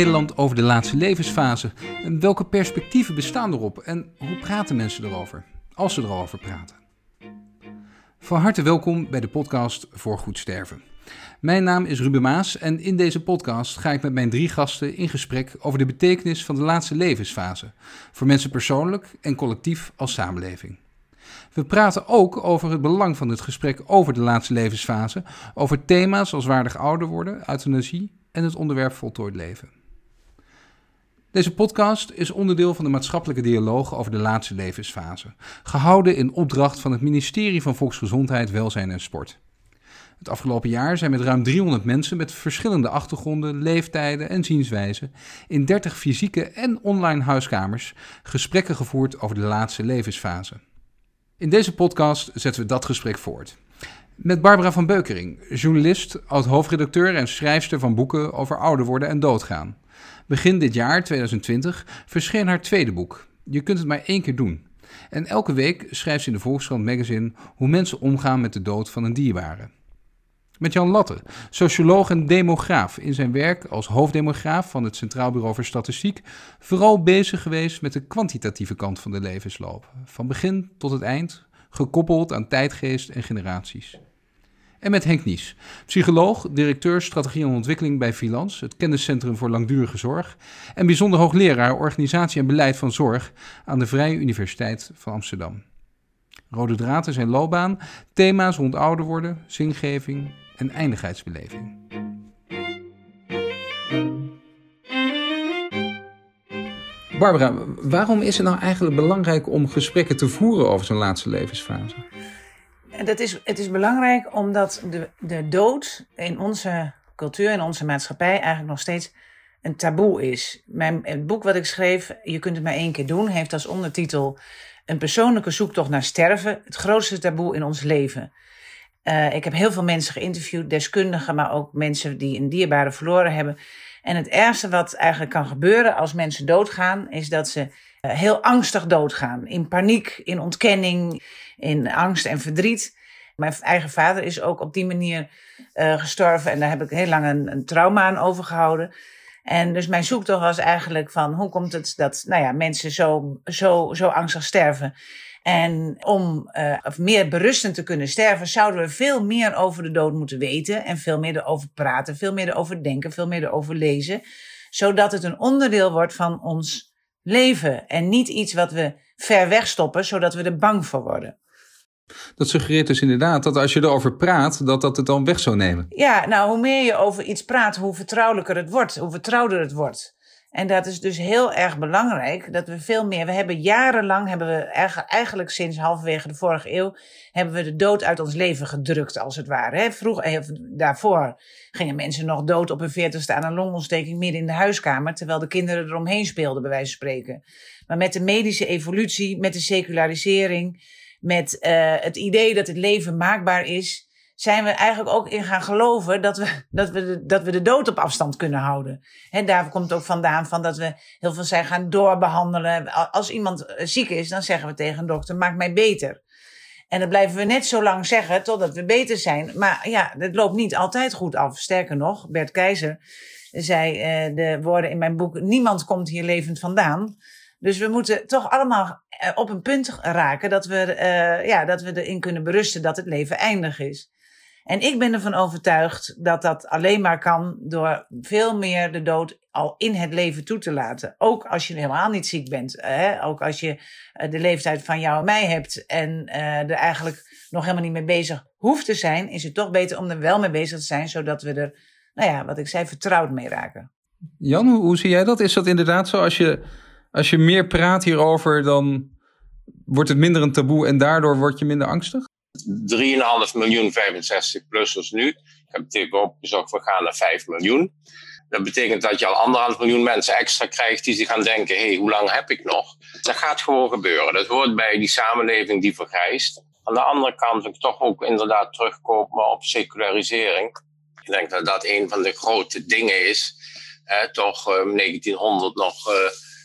Nederland over de laatste levensfase? En welke perspectieven bestaan erop en hoe praten mensen erover? Als ze erover praten. Van harte welkom bij de podcast Voor Goed Sterven. Mijn naam is Ruben Maas en in deze podcast ga ik met mijn drie gasten in gesprek over de betekenis van de laatste levensfase. Voor mensen persoonlijk en collectief als samenleving. We praten ook over het belang van het gesprek over de laatste levensfase, over thema's als waardig ouder worden, euthanasie en het onderwerp voltooid leven. Deze podcast is onderdeel van de maatschappelijke dialoog over de laatste levensfase, gehouden in opdracht van het ministerie van Volksgezondheid, Welzijn en Sport. Het afgelopen jaar zijn met ruim 300 mensen met verschillende achtergronden, leeftijden en zienswijzen in 30 fysieke en online huiskamers gesprekken gevoerd over de laatste levensfase. In deze podcast zetten we dat gesprek voort. Met Barbara van Beukering, journalist, oud-hoofdredacteur en schrijfster van boeken over ouder worden en doodgaan. Begin dit jaar, 2020, verscheen haar tweede boek. Je kunt het maar één keer doen. En elke week schrijft ze in de Volkskrant magazine hoe mensen omgaan met de dood van een dierbare. Met Jan Latte, socioloog en demograaf, in zijn werk als hoofddemograaf van het Centraal Bureau voor Statistiek vooral bezig geweest met de kwantitatieve kant van de levensloop. Van begin tot het eind, gekoppeld aan tijdgeest en generaties. En met Henk Nies, psycholoog, directeur strategie en ontwikkeling bij Vilans, het kenniscentrum voor langdurige zorg, en bijzonder hoogleraar organisatie en beleid van zorg aan de Vrije Universiteit van Amsterdam. Rode draad in zijn loopbaan, thema's rond ouder worden, zingeving en eindigheidsbeleving. Barbara, waarom is het nou eigenlijk belangrijk om gesprekken te voeren over zo'n laatste levensfase? Dat is, het is belangrijk omdat de, de dood in onze cultuur, in onze maatschappij, eigenlijk nog steeds een taboe is. Mijn, het boek wat ik schreef, Je kunt het maar één keer doen, heeft als ondertitel Een persoonlijke zoektocht naar sterven, het grootste taboe in ons leven. Uh, ik heb heel veel mensen geïnterviewd, deskundigen, maar ook mensen die een dierbare verloren hebben. En het ergste wat eigenlijk kan gebeuren als mensen doodgaan, is dat ze uh, heel angstig doodgaan. In paniek, in ontkenning, in angst en verdriet. Mijn eigen vader is ook op die manier uh, gestorven en daar heb ik heel lang een, een trauma aan overgehouden. En dus mijn zoektocht was eigenlijk van hoe komt het dat nou ja, mensen zo, zo, zo angstig sterven. En om uh, meer berustend te kunnen sterven, zouden we veel meer over de dood moeten weten. En veel meer erover praten, veel meer erover denken, veel meer erover lezen. Zodat het een onderdeel wordt van ons leven. En niet iets wat we ver weg stoppen, zodat we er bang voor worden. Dat suggereert dus inderdaad dat als je erover praat, dat dat het dan weg zou nemen. Ja, nou, hoe meer je over iets praat, hoe vertrouwelijker het wordt, hoe vertrouwder het wordt. En dat is dus heel erg belangrijk dat we veel meer. We hebben jarenlang, hebben we eigenlijk sinds halverwege de vorige eeuw, hebben we de dood uit ons leven gedrukt, als het ware. Vroeger, eh, daarvoor gingen mensen nog dood op hun veertigste aan een longontsteking midden in de huiskamer, terwijl de kinderen eromheen speelden, bij wijze van spreken. Maar met de medische evolutie, met de secularisering, met uh, het idee dat het leven maakbaar is, zijn we eigenlijk ook in gaan geloven dat we, dat we, de, dat we de dood op afstand kunnen houden. En daar komt ook vandaan van dat we heel veel zijn gaan doorbehandelen. Als iemand eh, ziek is, dan zeggen we tegen een dokter, maak mij beter. En dat blijven we net zo lang zeggen totdat we beter zijn. Maar ja, het loopt niet altijd goed af. Sterker nog, Bert Keizer zei uh, de woorden in mijn boek: Niemand komt hier levend vandaan. Dus we moeten toch allemaal eh, op een punt raken dat we, uh, ja, dat we erin kunnen berusten dat het leven eindig is. En ik ben ervan overtuigd dat dat alleen maar kan door veel meer de dood al in het leven toe te laten. Ook als je helemaal niet ziek bent. Hè? Ook als je eh, de leeftijd van jou en mij hebt en er eigenlijk nog helemaal niet mee bezig hoeft te zijn, is het toch beter om er wel mee bezig te zijn, zodat we er, nou ja, wat ik zei, vertrouwd mee raken. Jan, hoe zie jij dat? Is dat inderdaad zo? Als je, als je meer praat hierover, dan wordt het minder een taboe en daardoor word je minder angstig? 3,5 miljoen 65-plussers nu. Ik heb het even opgezocht, we gaan naar 5 miljoen. Dat betekent dat je al anderhalf miljoen mensen extra krijgt die zich gaan denken: hé, hey, hoe lang heb ik nog? Dat gaat gewoon gebeuren. Dat hoort bij die samenleving die vergrijst. Aan de andere kant wil ik toch ook inderdaad terugkomen op secularisering. Ik denk dat dat een van de grote dingen is. Eh, toch uh, 1900 nog uh,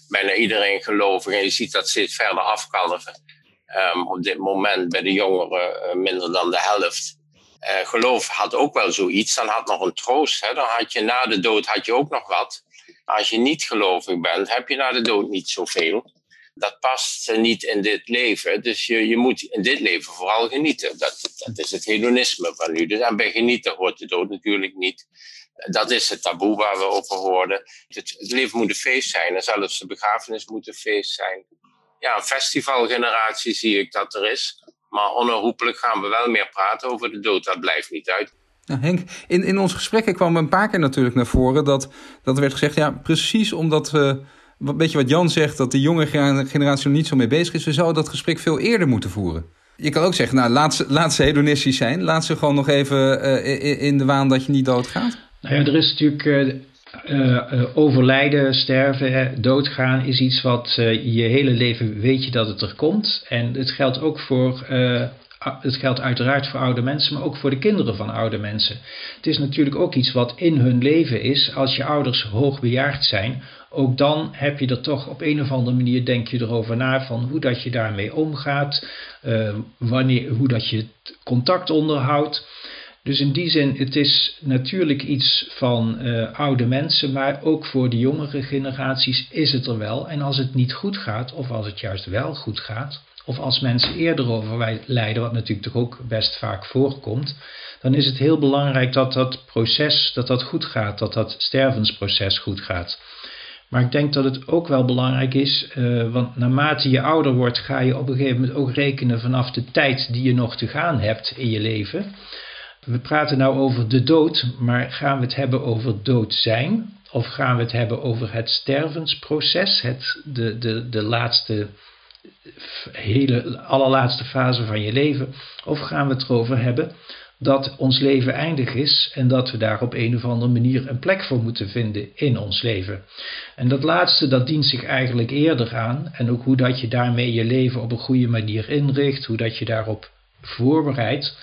bijna iedereen gelovig en je ziet dat steeds verder afkalven. Um, op dit moment bij de jongeren uh, minder dan de helft. Uh, geloof had ook wel zoiets. Dan had nog een troost. Hè? Dan had je na de dood had je ook nog wat. Als je niet gelovig bent, heb je na de dood niet zoveel. Dat past niet in dit leven. Dus je, je moet in dit leven vooral genieten. Dat, dat is het hedonisme van nu. Dus en bij genieten hoort de dood natuurlijk niet. Dat is het taboe waar we over hoorden. Het, het leven moet een feest zijn en zelfs de begrafenis moet een feest zijn. Ja, een festivalgeneratie zie ik dat er is. Maar onherroepelijk gaan we wel meer praten over de dood. Dat blijft niet uit. Nou, Henk, in, in ons gesprekken kwam een paar keer natuurlijk naar voren dat, dat werd gezegd, ja, precies omdat we, een beetje wat Jan zegt, dat de jonge generatie er niet zo mee bezig is, we zouden dat gesprek veel eerder moeten voeren. Je kan ook zeggen, nou, laat ze, laat ze hedonistisch zijn. Laat ze gewoon nog even uh, in de waan dat je niet doodgaat. Nou ja, er is natuurlijk uh, uh, overlijden, sterven, doodgaan is iets wat je hele leven weet je dat het er komt. En het geldt ook voor het geldt uiteraard voor oude mensen, maar ook voor de kinderen van oude mensen. Het is natuurlijk ook iets wat in hun leven is. Als je ouders hoogbejaard zijn, ook dan heb je er toch op een of andere manier, denk je erover na van hoe dat je daarmee omgaat, wanneer, hoe dat je contact onderhoudt. Dus in die zin, het is natuurlijk iets van uh, oude mensen, maar ook voor de jongere generaties is het er wel. En als het niet goed gaat, of als het juist wel goed gaat, of als mensen eerder overlijden, wat natuurlijk toch ook best vaak voorkomt, dan is het heel belangrijk dat dat proces dat dat goed gaat, dat dat stervensproces goed gaat. Maar ik denk dat het ook wel belangrijk is, uh, want naarmate je ouder wordt, ga je op een gegeven moment ook rekenen vanaf de tijd die je nog te gaan hebt in je leven. We praten nou over de dood, maar gaan we het hebben over dood zijn? Of gaan we het hebben over het stervensproces, het, de, de, de laatste hele allerlaatste fase van je leven? Of gaan we het erover hebben dat ons leven eindig is en dat we daar op een of andere manier een plek voor moeten vinden in ons leven? En dat laatste, dat dient zich eigenlijk eerder aan. En ook hoe dat je daarmee je leven op een goede manier inricht, hoe dat je daarop voorbereidt.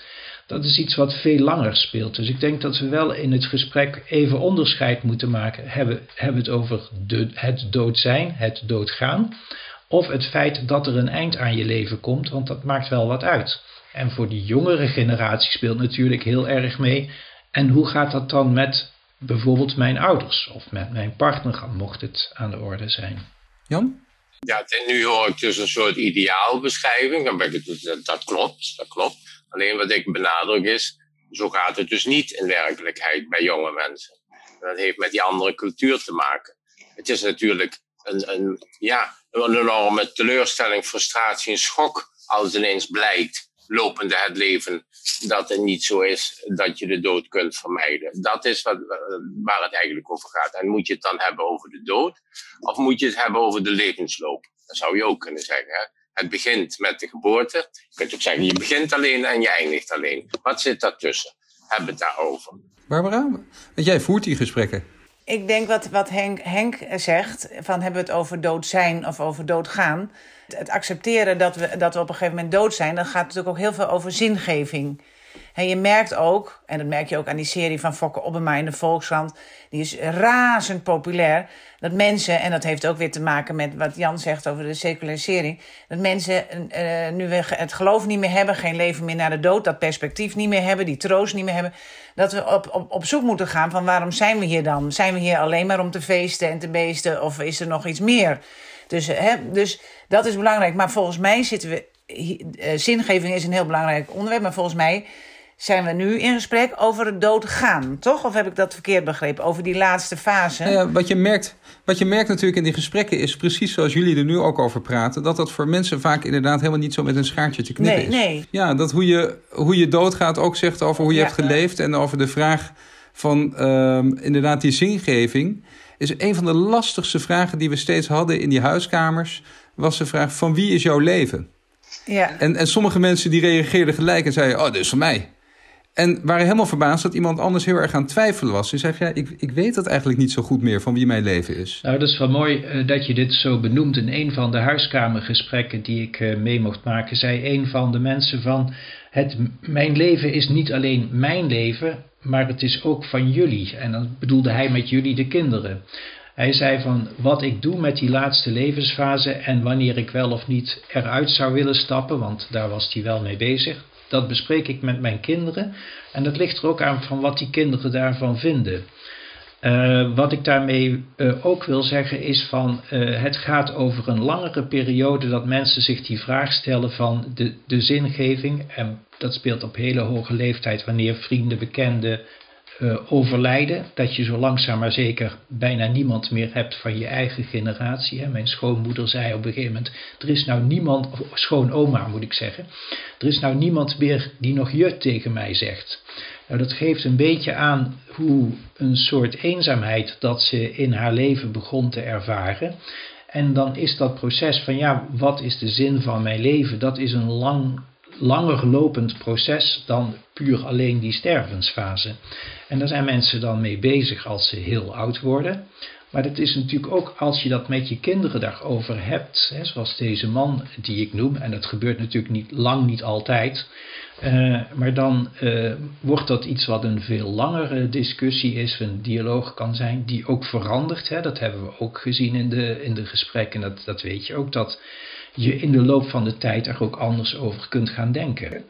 Dat is iets wat veel langer speelt. Dus ik denk dat we wel in het gesprek even onderscheid moeten maken. Hebben, hebben het over de, het dood zijn, het doodgaan. Of het feit dat er een eind aan je leven komt, want dat maakt wel wat uit. En voor die jongere generatie speelt natuurlijk heel erg mee. En hoe gaat dat dan met bijvoorbeeld mijn ouders of met mijn partner, mocht het aan de orde zijn? Jan? Ja, en nu hoor ik dus een soort ideaalbeschrijving. Dan ben ik, dat, dat klopt, dat klopt. Alleen wat ik benadruk is, zo gaat het dus niet in werkelijkheid bij jonge mensen. dat heeft met die andere cultuur te maken. Het is natuurlijk een, een, ja, een enorme teleurstelling, frustratie en schok als ineens blijkt, lopende het leven, dat het niet zo is dat je de dood kunt vermijden. Dat is wat, waar het eigenlijk over gaat. En moet je het dan hebben over de dood, of moet je het hebben over de levensloop? Dat zou je ook kunnen zeggen. Hè? Het begint met de geboorte. Je kunt ook zeggen, je begint alleen en je eindigt alleen. Wat zit daartussen? Hebben we het daarover. Barbara, want jij voert die gesprekken. Ik denk wat, wat Henk, Henk zegt, van hebben we het over dood zijn of over dood gaan. Het accepteren dat we, dat we op een gegeven moment dood zijn, dan gaat het natuurlijk ook heel veel over zingeving. En je merkt ook, en dat merk je ook aan die serie van Fokke Obbema in de Volkskrant, die is razend populair, dat mensen, en dat heeft ook weer te maken met wat Jan zegt over de secularisering, dat mensen uh, nu we het geloof niet meer hebben, geen leven meer naar de dood, dat perspectief niet meer hebben, die troost niet meer hebben, dat we op, op, op zoek moeten gaan van waarom zijn we hier dan? Zijn we hier alleen maar om te feesten en te beesten of is er nog iets meer? Dus, hè, dus dat is belangrijk. Maar volgens mij zitten we. Uh, zingeving is een heel belangrijk onderwerp. Maar volgens mij zijn we nu in gesprek over het doodgaan, toch? Of heb ik dat verkeerd begrepen? Over die laatste fase? Ja, wat, je merkt, wat je merkt natuurlijk in die gesprekken is precies zoals jullie er nu ook over praten, dat dat voor mensen vaak inderdaad helemaal niet zo met een schaartje te knippen nee, is. Nee. Ja, dat hoe je, hoe je doodgaat ook zegt over hoe je Ja. hebt geleefd en over de vraag van ehm, inderdaad die zingeving. Is een van de lastigste vragen die we steeds hadden in die huiskamers, was de vraag van wie is jouw leven? Ja. En, en sommige mensen die reageerden gelijk en zeiden, oh, dit is van mij. En waren helemaal verbaasd dat iemand anders heel erg aan twijfelen was. Die zei, ja, ik, ik weet dat eigenlijk niet zo goed meer van wie mijn leven is. Nou, dat is wel mooi uh, dat je dit zo benoemt. In een van de huiskamergesprekken die ik uh, mee mocht maken, zei een van de mensen van... Het, mijn leven is niet alleen mijn leven, maar het is ook van jullie. En dan bedoelde hij met jullie de kinderen. Hij zei van wat ik doe met die laatste levensfase en wanneer ik wel of niet eruit zou willen stappen, want daar was hij wel mee bezig. Dat bespreek ik met mijn kinderen en dat ligt er ook aan van wat die kinderen daarvan vinden. Uh, wat ik daarmee uh, ook wil zeggen is van uh, het gaat over een langere periode dat mensen zich die vraag stellen van de, de zingeving. En dat speelt op hele hoge leeftijd wanneer vrienden, bekenden overlijden. Dat je zo langzaam maar zeker bijna niemand meer hebt van je eigen generatie. Hè. Mijn schoonmoeder zei op een gegeven moment, er is nou niemand, of schoonoma moet ik zeggen, er is nou niemand meer die nog je tegen mij zegt. Nou, dat geeft een beetje aan hoe een soort eenzaamheid dat ze in haar leven begon te ervaren. En dan is dat proces van ja, wat is de zin van mijn leven? Dat is een lang, langer lopend proces dan puur alleen die stervensfase. En daar zijn mensen dan mee bezig als ze heel oud worden. Maar het is natuurlijk ook als je dat met je kinderen daarover hebt, hè, zoals deze man die ik noem, en dat gebeurt natuurlijk niet lang niet altijd, uh, maar dan uh, wordt dat iets wat een veel langere discussie is, een dialoog kan zijn, die ook verandert. Hè. Dat hebben we ook gezien in de, in de gesprekken, dat, dat weet je ook, dat je in de loop van de tijd er ook anders over kunt gaan denken.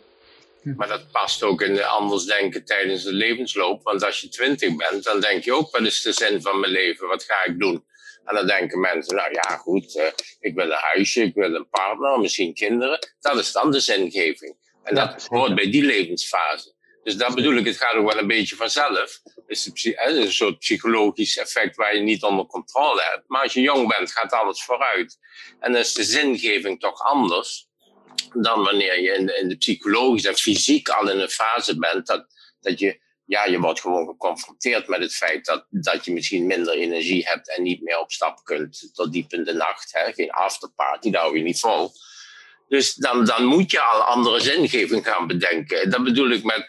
Maar dat past ook in de anders denken tijdens de levensloop. Want als je twintig bent, dan denk je ook, wat is de zin van mijn leven? Wat ga ik doen? En dan denken mensen, nou ja, goed, uh, ik wil een huisje, ik wil een partner, misschien kinderen. Dat is dan de zingeving. En dat hoort bij die levensfase. Dus dat bedoel ik, het gaat ook wel een beetje vanzelf. Het is, een soort psychologisch effect waar je niet onder controle hebt. Maar als je jong bent, gaat alles vooruit. En dan is de zingeving toch anders dan wanneer je in de, in psychologische en fysiek al in een fase bent dat, dat je, ja, je wordt gewoon geconfronteerd met het feit dat, dat je misschien minder energie hebt en niet meer op stap kunt tot diep in de nacht. Hè? Geen afterparty, daar hou je niet vol. Dus dan, dan moet je al andere zingeving gaan bedenken. Dat bedoel ik met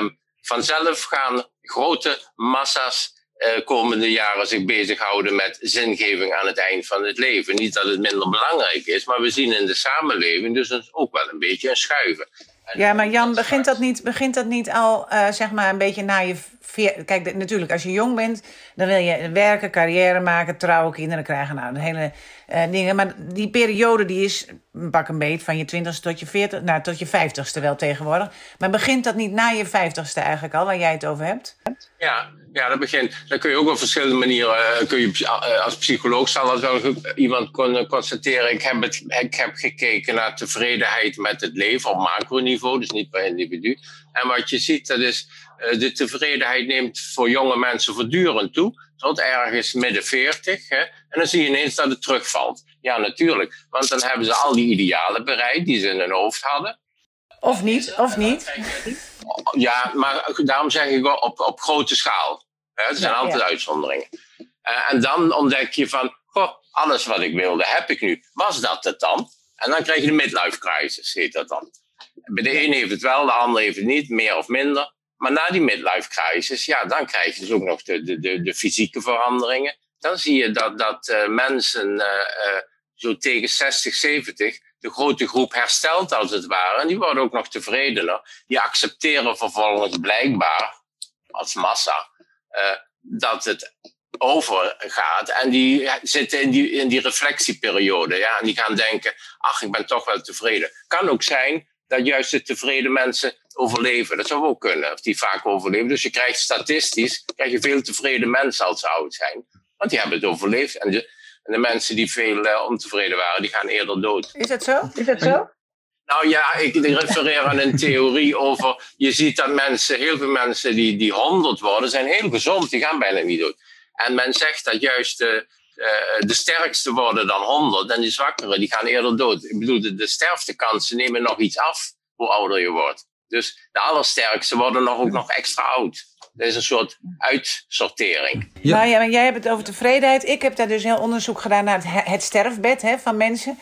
um, vanzelf gaan grote massa's uh, komende jaren zich bezighouden met zingeving aan het eind van het leven. Niet dat het minder belangrijk is, maar we zien in de samenleving dus ook wel een beetje een schuiven. Ja, maar Jan, begint dat niet, begint dat niet al uh, zeg maar een beetje na je Kijk, natuurlijk, als je jong bent, dan wil je werken, carrière maken, trouwen, kinderen krijgen. Nou, de hele uh, dingen. Maar die periode die is, pak een beet, van je twintigste tot je veertig, nou, tot je vijftigste wel tegenwoordig. Maar begint dat niet na je vijftigste eigenlijk al, waar jij het over hebt? Ja, ja dat begint. Dan kun je ook op verschillende manieren, uh, kun je, uh, als psycholoog zal dat wel iemand kunnen constateren. Ik heb, het, ik heb gekeken naar tevredenheid met het leven op macroniveau, dus niet per individu. En wat je ziet, dat is eh, de tevredenheid neemt voor jonge mensen voortdurend toe, tot ergens midden 40. Hè, en dan zie je ineens dat het terugvalt. Ja, natuurlijk. Want dan hebben ze al die idealen bereikt die ze in hun hoofd hadden. Of niet, of niet. Ja, maar daarom zeg ik op, op grote schaal. Er zijn altijd uitzonderingen. Uh, en dan ontdek je van, goh, alles wat ik wilde heb ik nu. Was dat het dan? En dan krijg je de midlife crisis, heet dat dan. Bij de een heeft het wel, de ander heeft het niet, meer of minder. Maar na die midlife crisis, ja, dan krijg je dus ook nog de, de, de, de fysieke veranderingen. Dan zie je dat, dat uh, mensen uh, uh, zo tegen 60, 70 de grote groep herstelt als het ware. En die worden ook nog tevredener. Die accepteren vervolgens blijkbaar als massa dat het overgaat. En die zitten in die, in die reflectieperiode. Ja, en die gaan denken, ach, ik ben toch wel tevreden. Kan ook zijn dat juist de tevreden mensen overleven. Dat zou ook kunnen, of die vaak overleven. Dus je krijgt statistisch krijg je veel tevreden mensen als ze oud zijn. Want die hebben het overleefd. En de, en de mensen die veel uh, ontevreden waren, die gaan eerder dood. Is dat zo? Is dat zo? Nou ja, ik refereer aan een theorie over. Je ziet dat mensen, heel veel mensen die, die 100 worden, zijn heel gezond, die gaan bijna niet dood. En men zegt dat juist de, uh, de sterkste worden dan 100 en die zwakkere die gaan eerder dood. Ik bedoel, de, de sterftekansen nemen nog iets af hoe ouder je wordt. Dus de allersterkste worden nog ook nog extra oud. Dat is een soort uitsortering. Ja. Maar, ja, maar jij hebt het over tevredenheid. Ik heb daar dus heel onderzoek gedaan naar het, het sterfbed hè, van mensen.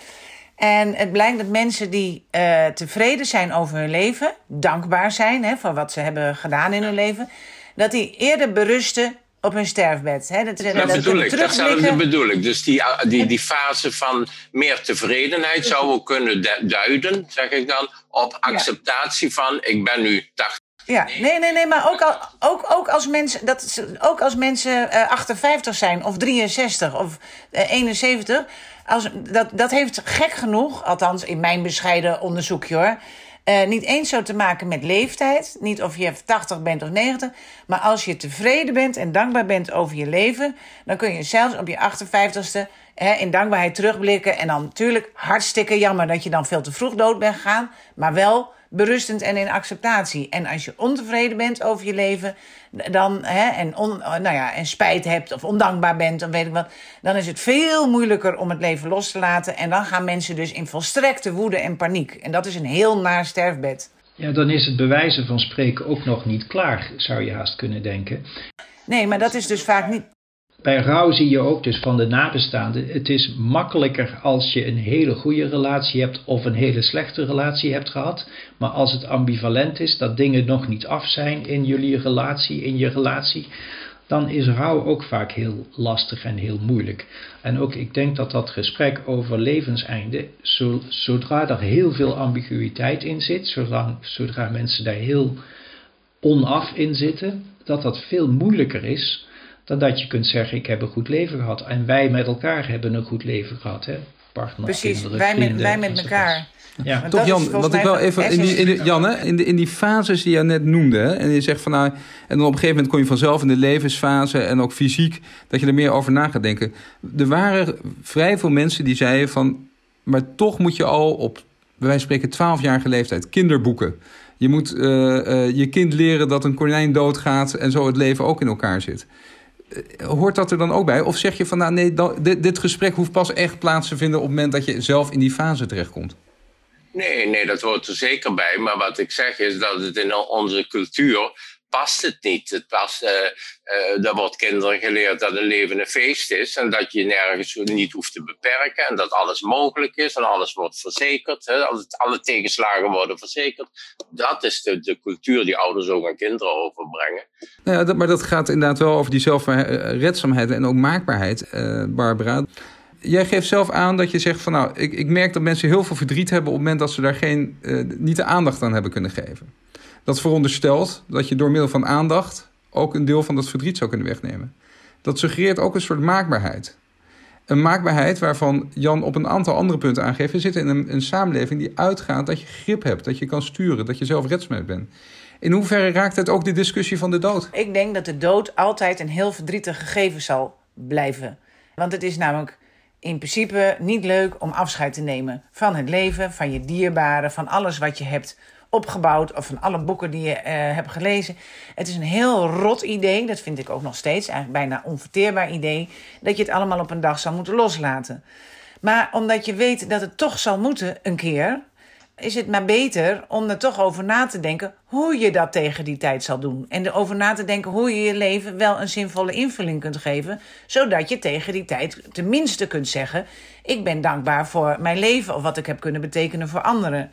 En het blijkt dat mensen die uh, tevreden zijn over hun leven, dankbaar zijn hè, voor wat ze hebben gedaan in hun leven, dat die eerder berusten op hun sterfbed. Hè? Dat, dat, dat bedoel ik, datzelfde bedoel ik. Dus die, die, die fase van meer tevredenheid zou ook kunnen duiden, zeg ik dan, op acceptatie van ik ben nu 80. Ja, nee, nee, nee, maar ook, al, ook, ook als mensen, dat, ook als mensen uh, 58 zijn, of 63 of uh, 71, als, dat, dat heeft gek genoeg, althans in mijn bescheiden onderzoekje hoor, Uh, niet eens zo te maken met leeftijd. Niet of je 80 bent of 90. Maar als je tevreden bent en dankbaar bent over je leven. dan kun je zelfs op je 58ste hè, in dankbaarheid terugblikken. En dan natuurlijk hartstikke jammer dat je dan veel te vroeg dood bent gegaan. Maar wel berustend en in acceptatie. En als je ontevreden bent over je leven, dan, hè, en, on, nou ja, en spijt hebt of ondankbaar bent, dan weet ik wat, dan is het veel moeilijker om het leven los te laten. En dan gaan mensen dus in volstrekte woede en paniek. En dat is een heel naar sterfbed. Ja, dan is het bewijzen van spreken ook nog niet klaar, zou je haast kunnen denken. Nee, maar dat is dus vaak niet bij rouw zie je ook dus van de nabestaanden. Het is makkelijker als je een hele goede relatie hebt of een hele slechte relatie hebt gehad. Maar als het ambivalent is, dat dingen nog niet af zijn in jullie relatie, in je relatie, dan is rouw ook vaak heel lastig en heel moeilijk. En ook ik denk dat dat gesprek over levenseinde, zodra er heel veel ambiguïteit in zit, zodra, zodra mensen daar heel onaf in zitten, dat dat veel moeilijker is dan dat je kunt zeggen: Ik heb een goed leven gehad. En wij met elkaar hebben een goed leven gehad. Hè? Partner, Precies, kinderen, wij, met, wij met elkaar. Ja. Toch Jan, wat ik wel even in die, in de, Jan, hè, in, de, in die fases die je net noemde, hè, en je zegt van nou, en dan op een gegeven moment kon je vanzelf in de levensfase en ook fysiek, dat je er meer over na gaat denken. Er waren vrij veel mensen die zeiden van, maar toch moet je al op, bij wijze van spreken, 12-jarige leeftijd kinderboeken. Je moet uh, uh, je kind leren dat een konijn doodgaat en zo het leven ook in elkaar zit. Eh, hoort dat er dan ook bij? Of zeg je van nou nee, dit, dit gesprek hoeft pas echt plaats te vinden op het moment dat je zelf in die fase terechtkomt? Nee, nee, dat hoort er zeker bij. Maar wat ik zeg is dat het in onze cultuur past het niet. Het past, uh, wordt kinderen geleerd dat een leven een feest is en dat je nergens niet hoeft te beperken en dat alles mogelijk is en alles wordt verzekerd. Hè, alle tegenslagen worden verzekerd. Dat is de, de cultuur die ouders ook aan kinderen overbrengen. Nou ja, dat, maar dat gaat inderdaad wel over die zelfredzaamheid en ook maakbaarheid, uh, Barbara. Jij geeft zelf aan dat je zegt van nou, ik, ik merk dat mensen heel veel verdriet hebben op het moment dat ze daar geen, niet de aandacht aan hebben kunnen geven. Dat veronderstelt dat je door middel van aandacht ook een deel van dat verdriet zou kunnen wegnemen. Dat suggereert ook een soort maakbaarheid. Een maakbaarheid waarvan Jan op een aantal andere punten aangeeft. We zitten in een, een samenleving die uitgaat dat je grip hebt, dat je kan sturen, dat je zelf redzaam bent. In hoeverre raakt het ook de discussie van de dood? Ik denk dat de dood altijd een heel verdrietig gegeven zal blijven. Want het is namelijk in principe niet leuk om afscheid te nemen van het leven, van je dierbaren, van alles wat je hebt opgebouwd. Of van alle boeken die je uh, hebt gelezen. Het is een heel rot idee. Dat vind ik ook nog steeds. Eigenlijk bijna onverteerbaar idee. Dat je het allemaal op een dag zou moeten loslaten. Maar omdat je weet dat het toch zal moeten een keer. Is het maar beter om er toch over na te denken hoe je dat tegen die tijd zal doen. En erover na te denken hoe je je leven wel een zinvolle invulling kunt geven. Zodat je tegen die tijd tenminste kunt zeggen: Ik ben dankbaar voor mijn leven of wat ik heb kunnen betekenen voor anderen.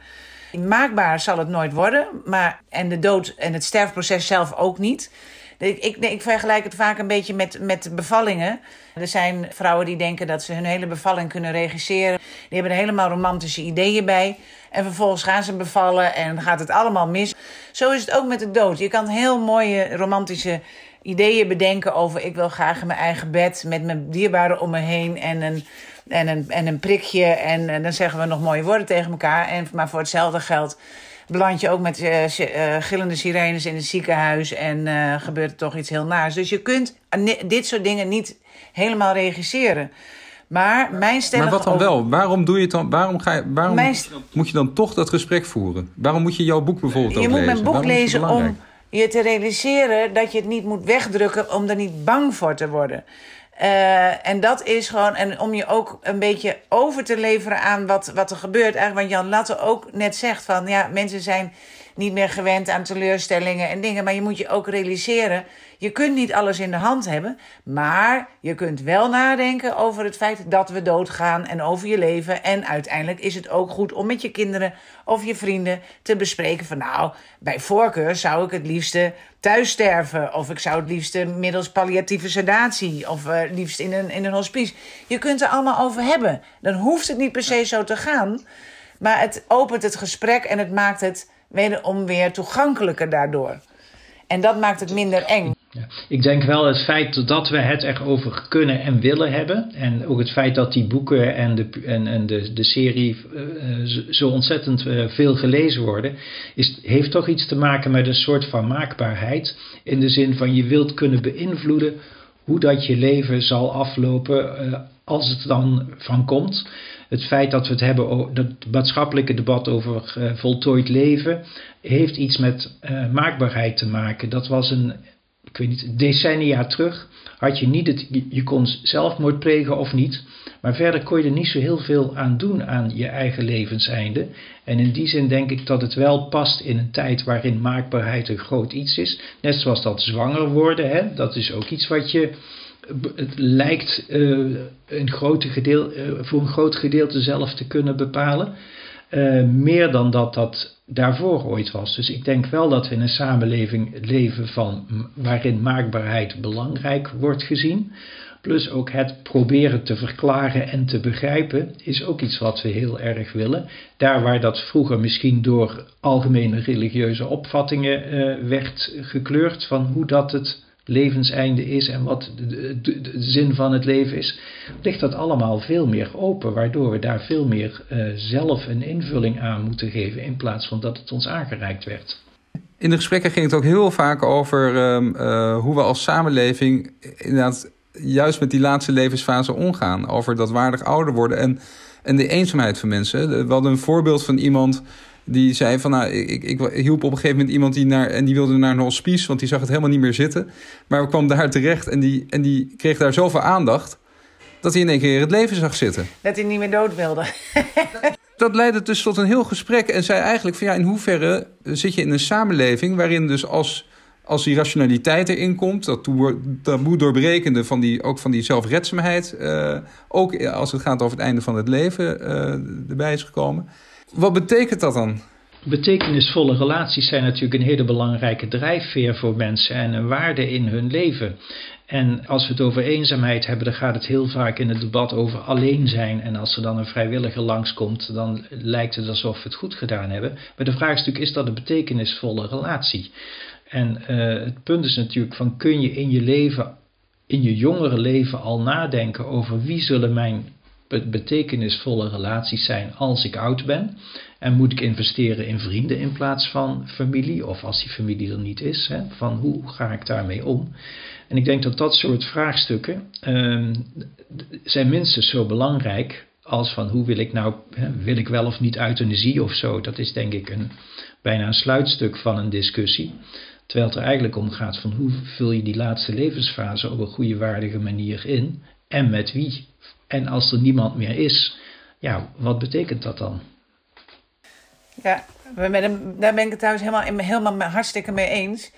Maakbaar zal het nooit worden, maar, en de dood en het sterfproces zelf ook niet. Ik, ik, ik, vergelijk het vaak een beetje met, met bevallingen. Er zijn vrouwen die denken dat ze hun hele bevalling kunnen regisseren. Die hebben er helemaal romantische ideeën bij. En vervolgens gaan ze bevallen en gaat het allemaal mis. Zo is het ook met de dood. Je kan heel mooie romantische ideeën bedenken over... ik wil graag in mijn eigen bed met mijn dierbaren om me heen... en een en een, en een prikje. En, en dan zeggen we nog mooie woorden tegen elkaar. En, maar voor hetzelfde geld beland je ook met uh, gillende sirenes in het ziekenhuis. En uh, gebeurt er toch iets heel naars. Dus je kunt dit soort dingen niet helemaal regisseren. Maar mijn stellige... Maar wat dan wel? Waarom doe je het dan? Waarom, ga je, waarom moet je dan toch dat gesprek voeren? Waarom moet je jouw boek bijvoorbeeld je ook lezen? Je moet mijn boek lezen om je te realiseren dat je het niet moet wegdrukken om er niet bang voor te worden. Uh, en dat is gewoon, en om je ook een beetje over te leveren aan wat, wat er gebeurt. Eigenlijk wat Jan Latte ook net zegt: van ja, mensen zijn niet meer gewend aan teleurstellingen en dingen. Maar je moet je ook realiseren: je kunt niet alles in de hand hebben. Maar je kunt wel nadenken over het feit dat we doodgaan en over je leven. En uiteindelijk is het ook goed om met je kinderen of je vrienden te bespreken: van nou, bij voorkeur zou ik het liefste thuis sterven. Of ik zou het liefste middels palliatieve sedatie. Of uh, liefst in een, in een hospice. Je kunt er allemaal over hebben. Dan hoeft het niet per se zo te gaan. Maar het opent het gesprek en het maakt het wederom weer toegankelijker daardoor. En dat maakt het minder eng. Ja. Ik denk wel het feit dat we het erover kunnen en willen hebben. En ook het feit dat die boeken en de, en, en de, de serie uh, zo ontzettend uh, veel gelezen worden. Is, heeft toch iets te maken met een soort van maakbaarheid. In de zin van je wilt kunnen beïnvloeden hoe dat je leven zal aflopen uh, als het dan van komt. Het feit dat we het hebben, het maatschappelijke debat over voltooid leven, heeft iets met maakbaarheid te maken. Dat was een ik weet niet, decennia terug had je niet het, je kon zelfmoord plegen of niet, maar verder kon je er niet zo heel veel aan doen aan je eigen levenseinde. En in die zin denk ik dat het wel past in een tijd waarin maakbaarheid een groot iets is. Net zoals dat zwanger worden, hè? dat is ook iets wat je het lijkt uh, een grote gedeel, uh, voor een groot gedeelte zelf te kunnen bepalen. Uh, meer dan dat dat daarvoor ooit was. Dus ik denk wel dat we in een samenleving leven van, waarin maakbaarheid belangrijk wordt gezien. Plus ook het proberen te verklaren en te begrijpen is ook iets wat we heel erg willen. Daar waar dat vroeger misschien door algemene religieuze opvattingen uh, werd gekleurd van hoe dat het levenseinde is en wat de, zin van het leven is, ligt dat allemaal veel meer open, waardoor we daar veel meer uh, zelf een invulling aan moeten geven in plaats van dat het ons aangereikt werd. In de gesprekken ging het ook heel vaak over um, uh, hoe we als samenleving inderdaad juist met die laatste levensfase omgaan. Over dat waardig ouder worden en, en de eenzaamheid van mensen. We hadden een voorbeeld van iemand die zei van, nou, ik, ik, hielp op een gegeven moment iemand die naar, en die wilde naar een hospice, want die zag het helemaal niet meer zitten. Maar we kwam daar terecht en die, en die kreeg daar zoveel aandacht, dat hij in één keer het leven zag zitten. Dat hij niet meer dood wilde. dat leidde dus tot een heel gesprek en zei eigenlijk van, ja, in hoeverre zit je in een samenleving waarin dus als, als die rationaliteit erin komt, dat taboe doorbrekende van die, ook van die zelfredzaamheid, uh, ook als het gaat over het einde van het leven, uh, erbij is gekomen wat betekent dat dan? Betekenisvolle relaties zijn natuurlijk een hele belangrijke drijfveer voor mensen en een waarde in hun leven. En als we het over eenzaamheid hebben, dan gaat het heel vaak in het debat over alleen zijn. En als er dan een vrijwilliger langskomt, dan lijkt het alsof we het goed gedaan hebben. Maar de vraag is natuurlijk, is dat een betekenisvolle relatie? En uh, het punt is natuurlijk van, kun je in je leven, in je jongere leven al nadenken over wie zullen mijn betekenisvolle relaties zijn als ik oud ben. En moet ik investeren in vrienden in plaats van familie? Of als die familie er niet is, hè, van hoe ga ik daarmee om? En ik denk dat dat soort vraagstukken uh, zijn minstens zo belangrijk als van hoe wil ik nou, hè, wil ik wel of niet euthanasie of zo. Dat is denk ik een, bijna een sluitstuk van een discussie. Terwijl het er eigenlijk om gaat van hoe vul je die laatste levensfase op een goede waardige manier in en met wie. En als er niemand meer is, ja, wat betekent dat dan? Ja, daar ben ik het trouwens helemaal, helemaal hartstikke mee eens.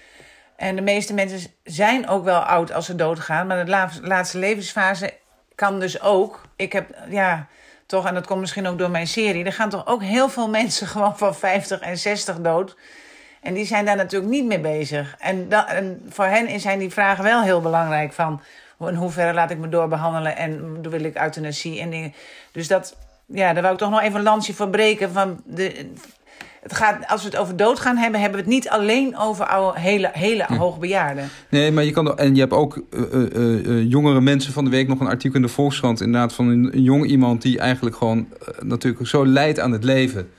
En de meeste mensen zijn ook wel oud als ze doodgaan. Maar de laatste levensfase kan dus ook. Ik heb, ja, toch, en dat komt misschien ook door mijn serie. Er gaan toch ook heel veel mensen gewoon van 50 en 60 dood. En die zijn daar natuurlijk niet mee bezig. En, en voor hen zijn die vragen wel heel belangrijk. Van in hoeverre laat ik me doorbehandelen en wil ik euthanasie en dingen. Dus dat, ja, daar wou ik toch nog even een lansje voor breken. Van de, het gaat, als we het over doodgaan hebben, hebben we het niet alleen over oude, hele, hele hm. hoogbejaarden. Nee, maar je kan en je hebt ook uh, uh, jongere mensen van de week nog een artikel in de Volkskrant, inderdaad, van een, een jong iemand die eigenlijk gewoon natuurlijk zo leidt aan het leven.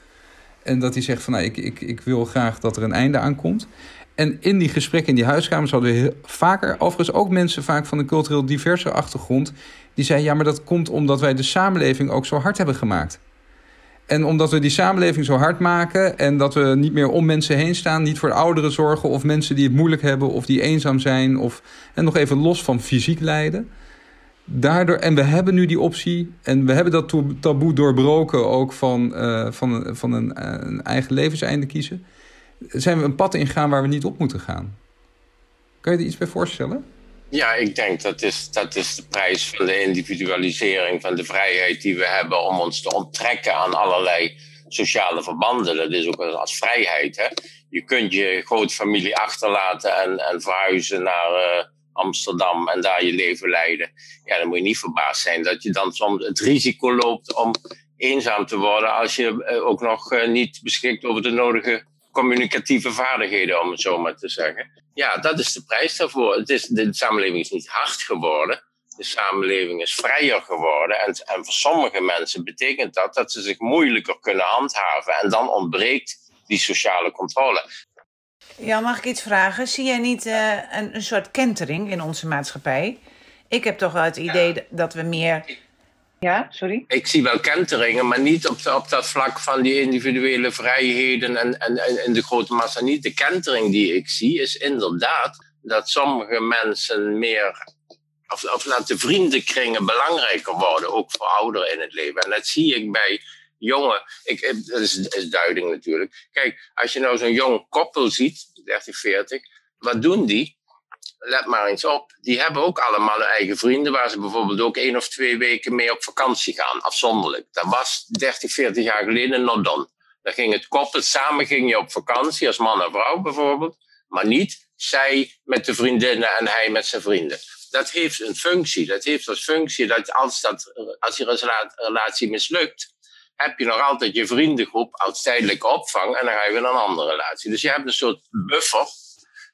En dat hij zegt van nou, ik, ik, ik wil graag dat er een einde aan komt. En in die gesprekken in die huiskamers hadden we vaker, overigens ook mensen vaak van een cultureel diverse achtergrond, die zeiden ja, maar dat komt omdat wij de samenleving ook zo hard hebben gemaakt. En omdat we die samenleving zo hard maken en dat we niet meer om mensen heen staan, niet voor ouderen zorgen of mensen die het moeilijk hebben of die eenzaam zijn of en nog even los van fysiek lijden. Daardoor, en we hebben nu die optie en we hebben dat taboe doorbroken ook van, uh, van, van een, een eigen levenseinde kiezen zijn we een pad ingegaan waar we niet op moeten gaan. Kan je er iets bij voorstellen? Ja, ik denk dat is, dat is de prijs van de individualisering van de vrijheid die we hebben om ons te onttrekken aan allerlei sociale verbanden. Dat is ook als vrijheid. Hè? Je kunt je grootfamilie achterlaten en, en verhuizen naar uh, Amsterdam en daar je leven leiden. Ja, dan moet je niet verbaasd zijn dat je dan soms het risico loopt om eenzaam te worden als je uh, ook nog uh, niet beschikt over de nodige communicatieve vaardigheden, om het zo maar te zeggen. Ja, dat is de prijs daarvoor. Het is, de samenleving is niet hard geworden. De samenleving is vrijer geworden. En, en voor sommige mensen betekent dat dat ze zich moeilijker kunnen handhaven. En dan ontbreekt die sociale controle. Ja, mag ik iets vragen? Zie jij niet uh, een, een soort kentering in onze maatschappij? Ik heb toch wel het idee ja. dat we meer ja, sorry? Ik zie wel kenteringen, maar niet op, dat vlak van die individuele vrijheden en, en, en de grote massa niet. De kentering die ik zie is inderdaad dat sommige mensen meer, of, of laat de vriendenkringen belangrijker worden, ook voor ouderen in het leven. En dat zie ik bij jongen, ik, dat is, is duiding natuurlijk. Kijk, als je nou zo'n jong koppel ziet, 30, 40, wat doen die? Let maar eens op, die hebben ook allemaal hun eigen vrienden, waar ze bijvoorbeeld ook één of twee weken mee op vakantie gaan, afzonderlijk. Dat was 30, 40 jaar geleden nog dan. Dan ging het koppel, samen ging je op vakantie, als man en vrouw bijvoorbeeld, maar niet zij met de vriendinnen en hij met zijn vrienden. Dat heeft een functie. Dat heeft als functie dat als, dat, als je relatie mislukt, heb je nog altijd je vriendengroep als tijdelijke opvang en dan ga je weer naar een andere relatie. Dus je hebt een soort buffer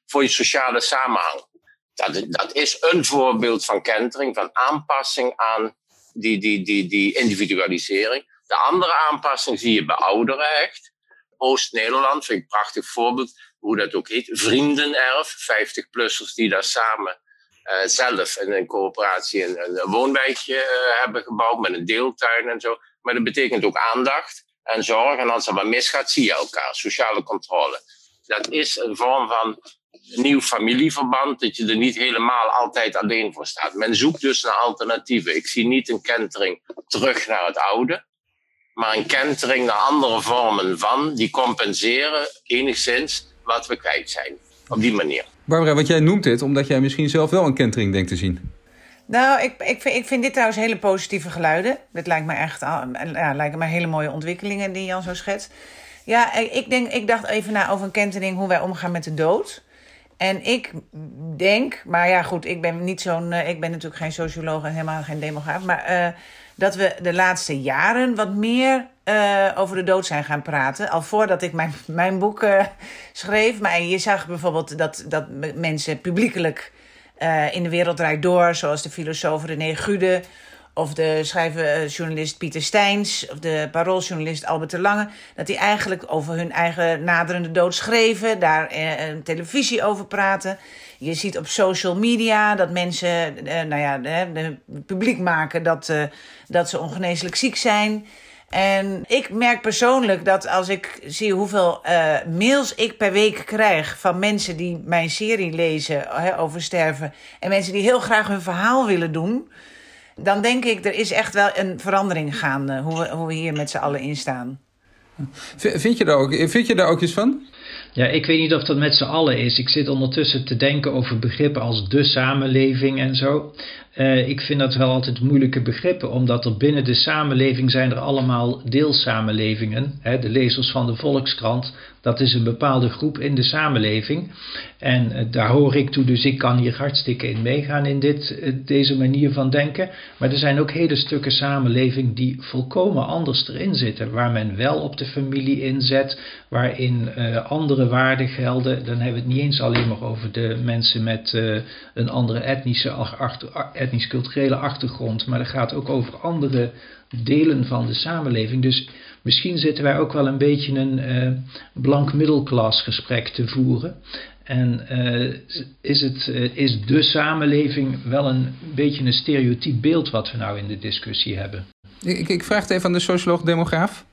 voor je sociale samenhang. Dat, is een voorbeeld van kentering, van aanpassing aan die, die, die, die individualisering. De andere aanpassing zie je bij ouderen echt. Oost-Nederland vind ik een prachtig voorbeeld, hoe dat ook heet. Vriendenerf, 50-plussers die daar samen uh, zelf in een coöperatie een, een woonwijkje uh, hebben gebouwd met een deeltuin en zo. Maar dat betekent ook aandacht en zorg. En als er wat misgaat, zie je elkaar. Sociale controle. Dat is een vorm van nieuw familieverband, dat je er niet helemaal altijd alleen voor staat. Men zoekt dus naar alternatieven. Ik zie niet een kentering terug naar het oude, maar een kentering naar andere vormen van, die compenseren enigszins wat we kwijt zijn. Op die manier. Barbara, wat jij noemt dit omdat jij misschien zelf wel een kentering denkt te zien. Nou, ik, ik, vind, ik vind dit trouwens hele positieve geluiden. Dit lijkt me echt ja, lijken me hele mooie ontwikkelingen die Jan zo schetst. Ja, ik, denk, ik dacht even na over een kentering hoe wij omgaan met de dood. En ik denk, maar ja, goed, ik ben niet zo'n. Uh, ik ben natuurlijk geen socioloog en helemaal geen demograaf. Maar uh, dat we de laatste jaren wat meer uh, over de dood zijn gaan praten. Al voordat ik mijn, mijn boek schreef. Maar je zag bijvoorbeeld dat, dat mensen publiekelijk in de wereld draait door, zoals de filosoof René Gude of de schrijverjournalist Pieter Steins, of de parooljournalist Albert de Lange, dat die eigenlijk over hun eigen naderende dood schreven, daar eh, televisie over praten. Je ziet op social media dat mensen, eh, nou ja, de, publiek maken dat, eh, dat ze ongeneeslijk ziek zijn. En ik merk persoonlijk dat als ik zie hoeveel uh, mails ik per week krijg van mensen die mijn serie lezen over sterven en mensen die heel graag hun verhaal willen doen dan denk ik, er is echt wel een verandering gaande, hoe we, hoe we hier met z'n allen in staan. Vind je, daar ook, vind je daar ook iets van? Ja, ik weet niet of dat met z'n allen is. Ik zit ondertussen te denken over begrippen als de samenleving en zo. Uh, ik vind dat wel altijd moeilijke begrippen, omdat er binnen de samenleving zijn er allemaal deelsamenlevingen. Hè, de lezers van de Volkskrant, dat is een bepaalde groep in de samenleving. En uh, daar hoor ik toe, dus ik kan hier hartstikke in meegaan in dit, uh, deze manier van denken. Maar er zijn ook hele stukken samenleving die volkomen anders erin zitten, waar men wel op de familie inzet, waarin andere waarden gelden. Dan hebben we het niet eens alleen maar over de mensen met een andere etnische achter etnisch-culturele achtergrond, maar dat gaat ook over andere delen van de samenleving. Dus misschien zitten wij ook wel een beetje een uh, blank middelklas gesprek te voeren. En uh, is, het, uh, is de samenleving wel een beetje een stereotyp beeld wat we nou in de discussie hebben? Ik, ik vraag het even aan de socioloog-demograaf.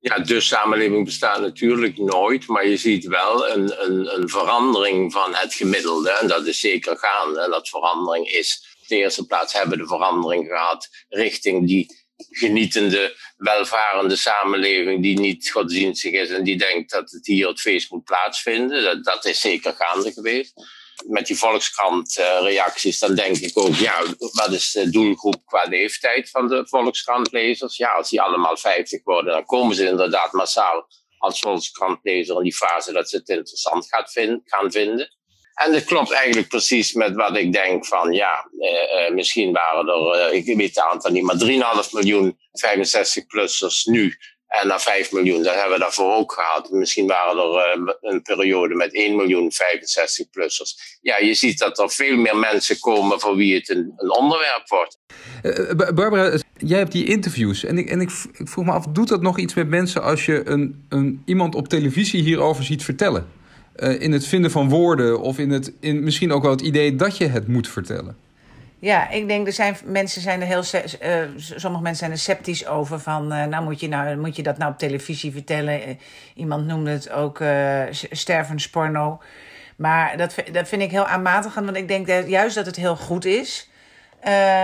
Ja, de samenleving bestaat natuurlijk nooit, maar je ziet wel een, een, een verandering van het gemiddelde. En dat is zeker gaande. En dat verandering is de eerste plaats hebben de verandering gehad richting die genietende, welvarende samenleving die niet godsdienstig is en die denkt dat het hier het feest moet plaatsvinden. Dat, dat is zeker gaande geweest. Met die Volkskrant-reacties, dan denk ik ook, ja, wat is de doelgroep qua leeftijd van de Volkskrant-lezers? Ja, als die allemaal 50 worden, dan komen ze inderdaad massaal als Volkskrantlezer in die fase dat ze het interessant gaat gaan vinden. En dat klopt eigenlijk precies met wat ik denk van, ja, eh, eh misschien waren er, eh, ik weet het aantal niet, maar 3,5 miljoen 65-plussers nu. En naar 5 miljoen, dat hebben we daarvoor ook gehad. Misschien waren er een periode met 1 miljoen 65-plussers. Ja, je ziet dat er veel meer mensen komen voor wie het een, een onderwerp wordt. Barbara, jij hebt die interviews. En, ik, en ik, ik vroeg me af, doet dat nog iets met mensen als je een, een, iemand op televisie hierover ziet vertellen? Uh, in het vinden van woorden of in, het, in misschien ook wel het idee dat je het moet vertellen? Ja, ik denk er zijn mensen zijn er heel uh, sommige mensen zijn er sceptisch over van uh, nou moet je nou moet je dat nou op televisie vertellen. Iemand noemde het ook stervensporno. Maar dat, dat vind ik heel aanmatigend, want ik denk dat, juist dat het heel goed is.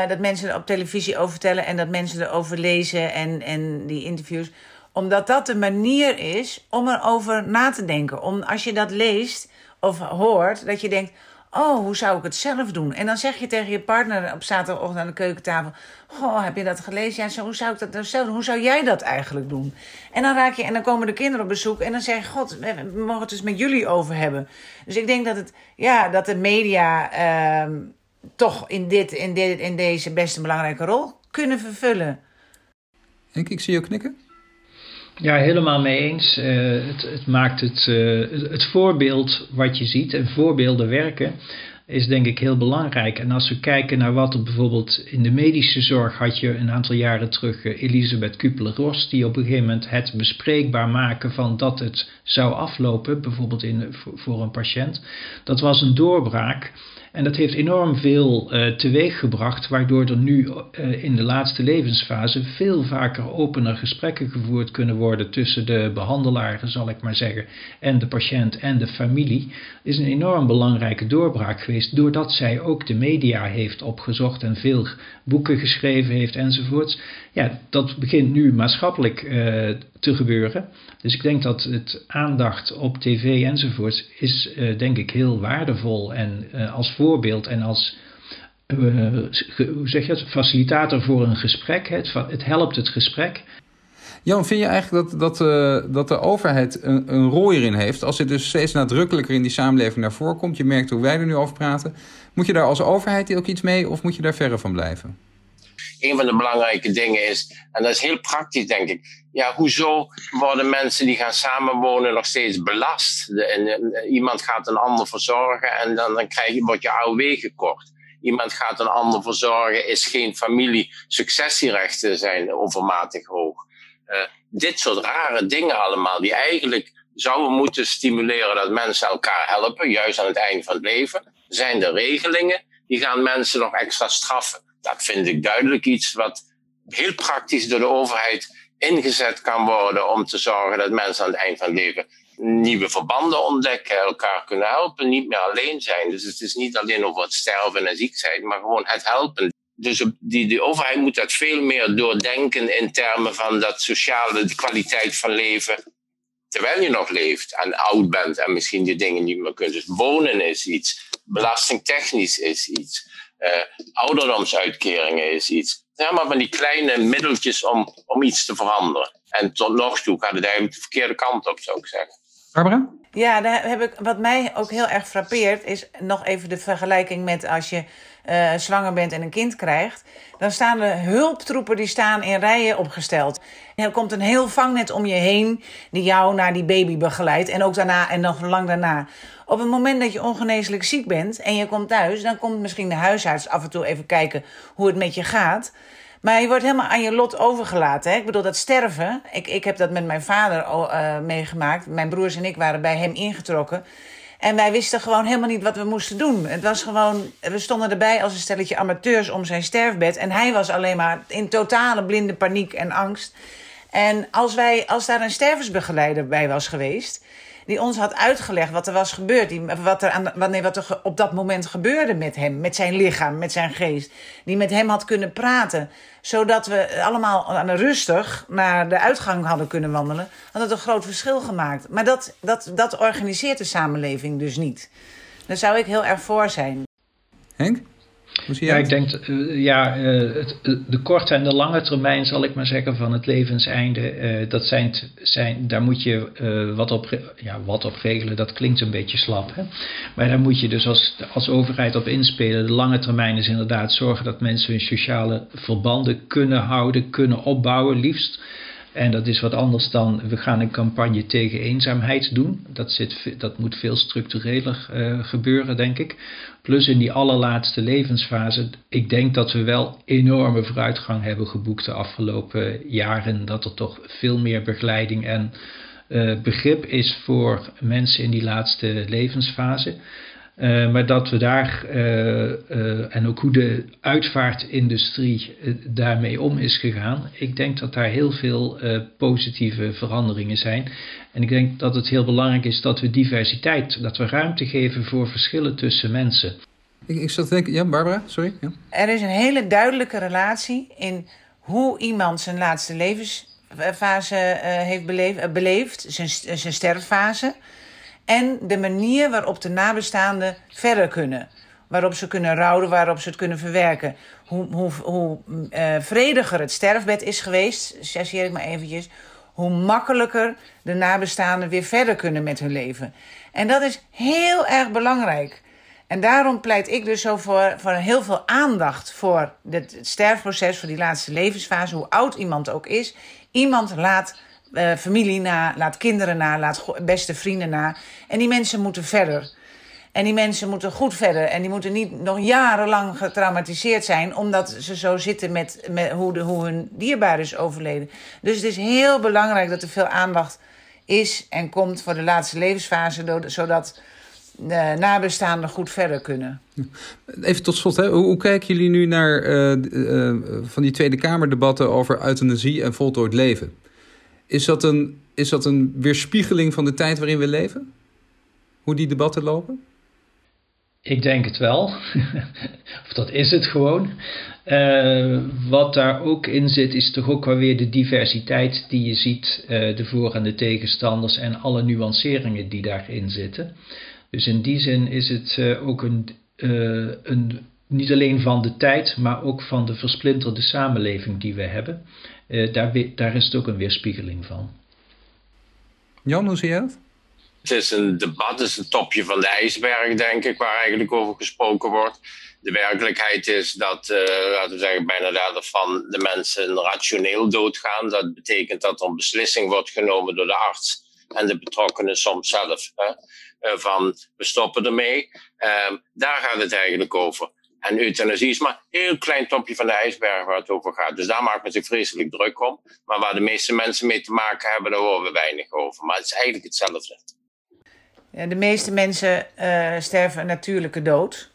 dat mensen er op televisie over vertellen en dat mensen erover lezen en, en die interviews. Omdat dat de manier is om erover na te denken. Om als je dat leest of hoort, dat je denkt Oh, hoe zou ik het zelf doen? En dan zeg je tegen je partner op zaterdagochtend aan de keukentafel: Goh, heb je dat gelezen? Ja, zo, hoe zou ik dat nou zelf doen? Hoe zou jij dat eigenlijk doen? En dan raak je, en dan komen de kinderen op bezoek en dan zeg je: God, we mogen het dus met jullie over hebben. Dus ik denk dat het, ja, dat de media uh, toch in, dit, in, dit, in deze best een belangrijke rol kunnen vervullen. Henk, ik zie je knikken. Ja, helemaal mee eens. Uh, het, het, maakt het, uh, het voorbeeld wat je ziet en voorbeelden werken is denk ik heel belangrijk. En als we kijken naar wat er bijvoorbeeld in de medische zorg had je een aantal jaren terug uh, Elisabeth Kupler-Ross, die op een gegeven moment het bespreekbaar maken van dat het zou aflopen, bijvoorbeeld in, voor een patiënt. Dat was een doorbraak. En dat heeft enorm veel uh, teweeg gebracht, waardoor er nu uh, in de laatste levensfase veel vaker opener gesprekken gevoerd kunnen worden tussen de behandelaren, zal ik maar zeggen, en de patiënt en de familie. Is een enorm belangrijke doorbraak geweest, doordat zij ook de media heeft opgezocht en veel boeken geschreven heeft enzovoorts. Ja, dat begint nu maatschappelijk uh, te gebeuren. Dus ik denk dat het aandacht op tv enzovoorts is uh, denk ik heel waardevol en uh, als voorbeeld en als hoe zeg je facilitator voor een gesprek. Het, het helpt het gesprek. Jan, vind je eigenlijk dat, dat, dat de overheid een, een rol hierin heeft? Als dit dus steeds nadrukkelijker in die samenleving naar voren komt, je merkt hoe wij er nu over praten. Moet je daar als overheid ook iets mee of moet je daar verre van blijven? Een van de belangrijke dingen is, en dat is heel praktisch denk ik, ja, hoezo worden mensen die gaan samenwonen nog steeds belast? De, en, iemand gaat een ander verzorgen en dan, dan krijg je, wordt je AOW gekort. Iemand gaat een ander verzorgen, is geen familie, successierechten zijn overmatig hoog. Uh, dit soort rare dingen allemaal, die eigenlijk zouden moeten stimuleren dat mensen elkaar helpen, juist aan het einde van het leven, zijn de regelingen die gaan mensen nog extra straffen. Dat vind ik duidelijk iets wat heel praktisch door de overheid ingezet kan worden om te zorgen dat mensen aan het eind van leven nieuwe verbanden ontdekken, elkaar kunnen helpen, niet meer alleen zijn. Dus het is niet alleen over het sterven en ziek zijn, maar gewoon het helpen. Dus die, die overheid moet dat veel meer doordenken in termen van dat sociale de kwaliteit van leven terwijl je nog leeft en oud bent en misschien die dingen niet meer kunt. Dus wonen is iets, belastingtechnisch is iets, ouderdomsuitkeringen is iets. Ja, maar van die kleine middeltjes om, om iets te veranderen. En tot nog toe gaat het eigenlijk de verkeerde kant op, zou ik zeggen. Barbara? Ja, daar heb ik, wat mij ook heel erg frappeert, is nog even de vergelijking met als je uh, zwanger bent en een kind krijgt. Dan staan de hulptroepen die staan in rijen opgesteld. En er komt een heel vangnet om je heen die jou naar die baby begeleidt. En ook daarna en nog lang daarna. Op het moment dat je ongeneeslijk ziek bent en je komt thuis, dan komt misschien de huisarts af en toe even kijken hoe het met je gaat. Maar je wordt helemaal aan je lot overgelaten. Hè? Ik bedoel, dat sterven. Ik, ik heb dat met mijn vader uh, meegemaakt. Mijn broers en ik waren bij hem ingetrokken. En wij wisten gewoon helemaal niet wat we moesten doen. Het was gewoon, we stonden erbij als een stelletje amateurs om zijn sterfbed. En hij was alleen maar in totale blinde paniek en angst. En als, wij, als daar een stervensbegeleider bij was geweest die ons had uitgelegd wat er was gebeurd. Die, wat, er aan, wat, nee, wat er op dat moment gebeurde met hem, met zijn lichaam, met zijn geest. Die met hem had kunnen praten. Zodat we allemaal rustig naar de uitgang hadden kunnen wandelen. Had het een groot verschil gemaakt. Maar dat, dat, dat organiseert de samenleving dus niet. Daar zou ik heel erg voor zijn. Henk? Ja, ik denk, uh, ja, uh, het, de korte en de lange termijn, zal ik maar zeggen, van het levenseinde, uh, dat zijn, zijn, daar moet je wat, op, ja, wat op regelen. Dat klinkt een beetje slap, hè? maar daar moet je dus als, als overheid op inspelen. De lange termijn is inderdaad zorgen dat mensen hun sociale verbanden kunnen houden, kunnen opbouwen, liefst En dat is wat anders dan we gaan een campagne tegen eenzaamheid doen. Dat, zit, dat moet veel structureler uh, gebeuren, denk ik. Plus in die allerlaatste levensfase, ik denk dat we wel enorme vooruitgang hebben geboekt de afgelopen jaren. Dat er toch veel meer begeleiding en uh, begrip is voor mensen in die laatste levensfase. Uh, maar dat we daar, uh, uh, en ook hoe de uitvaartindustrie daarmee om is gegaan, ik denk dat daar heel veel positieve veranderingen zijn. En ik denk dat het heel belangrijk is dat we diversiteit, dat we ruimte geven voor verschillen tussen mensen. Ik, ik zat te denken, ja, Barbara, sorry. Ja. Er is een hele duidelijke relatie in hoe iemand zijn laatste levensfase heeft beleefd, beleefd zijn, zijn sterffase en de manier waarop de nabestaanden verder kunnen. Waarop ze kunnen rouwen, waarop ze het kunnen verwerken. Hoe, hoe, hoe uh, vrediger het sterfbed is geweest, chargeer ik maar eventjes... hoe makkelijker de nabestaanden weer verder kunnen met hun leven. En dat is heel erg belangrijk. En daarom pleit ik dus zo voor, voor heel veel aandacht voor het sterfproces, voor die laatste levensfase, hoe oud iemand ook is. Iemand laat uh, familie na, laat kinderen na, laat beste vrienden na. En die mensen moeten verder. En die mensen moeten goed verder. En die moeten niet nog jarenlang getraumatiseerd zijn. omdat ze zo zitten met, met hoe, de, hoe hun dierbaar is overleden. Dus het is heel belangrijk dat er veel aandacht is en komt voor de laatste levensfase. zodat de nabestaanden goed verder kunnen. Even tot slot, hè. Hoe, hoe kijken jullie nu naar uh, van die Tweede Kamerdebatten over euthanasie en voltooid leven? Is dat, een, is dat een weerspiegeling van de tijd waarin we leven? Hoe die debatten lopen? Ik denk het wel. of dat is het gewoon. Uh, wat daar ook in zit, is toch ook wel weer de diversiteit die je ziet, uh, de voor- en de tegenstanders en alle nuanceringen die daarin zitten. Dus in die zin is het uh, ook een, een, niet alleen van de tijd, maar ook van de versplinterde samenleving die we hebben. Uh, daar, daar is het ook een weerspiegeling van. Jan, hoe zie je het? Het is een debat, het is een topje van de ijsberg, denk ik, waar eigenlijk over gesproken wordt. De werkelijkheid is dat, uh, laten we zeggen, bijna de helft van de mensen rationeel doodgaan. Dat betekent dat er een beslissing wordt genomen door de arts en de betrokkenen soms zelf. Hè, uh, van we stoppen ermee. Uh, daar gaat het eigenlijk over. En euthanasie is maar een heel klein topje van de ijsberg waar het over gaat. Dus daar maakt men zich vreselijk druk om. Maar waar de meeste mensen mee te maken hebben, daar horen we weinig over. Maar het is eigenlijk hetzelfde. De meeste mensen uh, sterven een natuurlijke dood.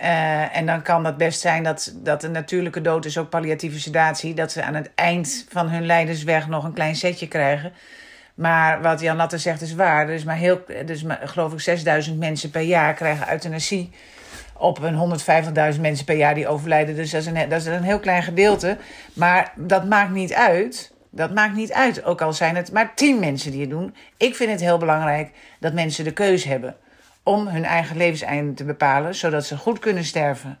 Uh, en dan kan dat best zijn dat, dat een natuurlijke dood is ook palliatieve sedatie. Dat ze aan het eind van hun lijdensweg nog een klein setje krijgen. Maar wat Jan Latte zegt is waar. Er is maar heel, dus maar, geloof ik 6000 mensen per jaar krijgen euthanasie op een 150.000 mensen per jaar die overlijden. Dus dat is, een, heel klein gedeelte. Maar dat maakt niet uit. Dat maakt niet uit, ook al zijn het maar tien mensen die het doen. Ik vind het heel belangrijk dat mensen de keuze hebben om hun eigen levenseinde te bepalen, zodat ze goed kunnen sterven.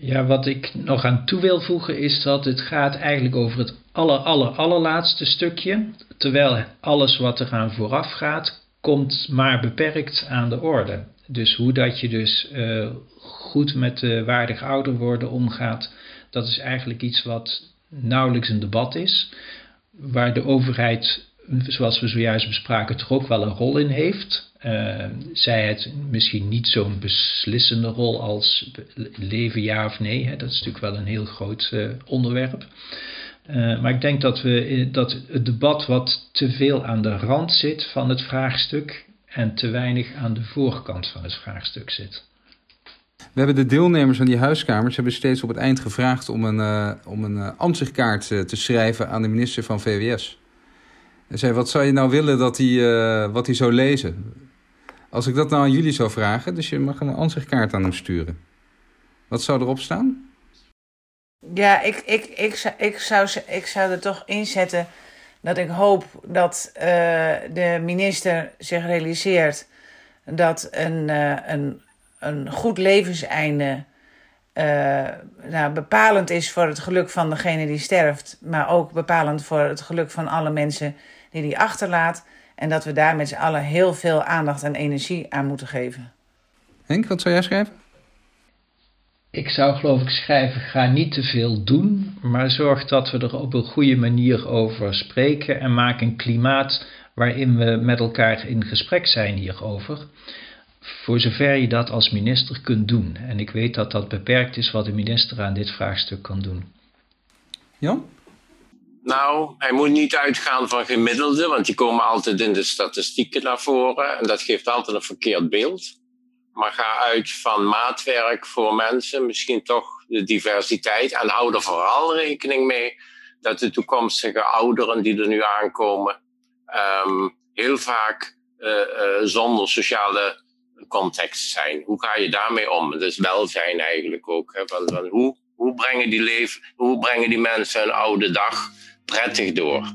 Ja, wat ik nog aan toe wil voegen is dat het gaat eigenlijk over het aller, aller, allerlaatste stukje. Terwijl alles wat eraan vooraf gaat, komt maar beperkt aan de orde. Dus hoe dat je dus uh, goed met uh, waardig ouder worden omgaat, dat is eigenlijk iets wat nauwelijks een debat is. Waar de overheid, zoals we zojuist bespraken, toch ook wel een rol in heeft. Uh, zij het misschien niet zo'n beslissende rol als leven ja of nee. Hè? Dat is natuurlijk wel een heel groot onderwerp. maar ik denk dat, we, dat het debat wat te veel aan de rand zit van het vraagstuk en te weinig aan de voorkant van het vraagstuk zit. We hebben de deelnemers aan die huiskamers hebben steeds op het eind gevraagd om een, uh, om een uh, ansichtkaart uh, te schrijven aan de minister van VWS. En zei, wat zou je nou willen dat hij, wat hij zou lezen? Als ik dat nou aan jullie zou vragen, dus je mag een ansichtkaart aan hem sturen. Wat zou erop staan? Ja, ik, ik, ik, zou, ik, zou, ik zou er toch inzetten dat ik hoop dat uh, de minister zich realiseert dat een, uh, een, een goed levenseinde uh, nou, bepalend is voor het geluk van degene die sterft, maar ook bepalend voor het geluk van alle mensen die die achterlaat. En dat we daar met z'n allen heel veel aandacht en energie aan moeten geven. Henk, wat zou jij schrijven? Ik zou geloof ik schrijven, ga niet te veel doen, maar zorg dat we er op een goede manier over spreken en maak een klimaat waarin we met elkaar in gesprek zijn hierover. Voor zover je dat als minister kunt doen. En ik weet dat dat beperkt is wat de minister aan dit vraagstuk kan doen. Jan? Nou, hij moet niet uitgaan van gemiddelde, want die komen altijd in de statistieken naar voren en dat geeft altijd een verkeerd beeld. Maar ga uit van maatwerk voor mensen, misschien toch de diversiteit en hou er vooral rekening mee dat de toekomstige ouderen die er nu aankomen um, heel vaak uh, uh, zonder sociale context zijn. Hoe ga je daarmee om? Dat is welzijn eigenlijk ook. Hoe, hoe, brengen die leven, hoe brengen die mensen een oude dag prettig door?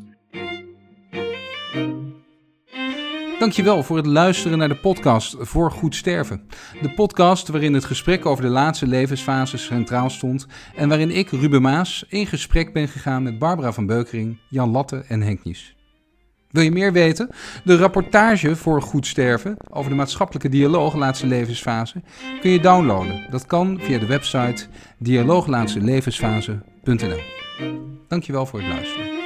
Dankjewel voor het luisteren naar de podcast Voor Goed Sterven. De podcast waarin het gesprek over de laatste levensfases centraal stond en waarin ik, Ruben Maas, in gesprek ben gegaan met Barbara van Beukering, Jan Latte en Henk Nies. Wil je meer weten? De rapportage voor Goed Sterven over de maatschappelijke dialoog laatste levensfase kun je downloaden. Dat kan via de website dialooglaatste levensfase.nl. Dankjewel voor het luisteren.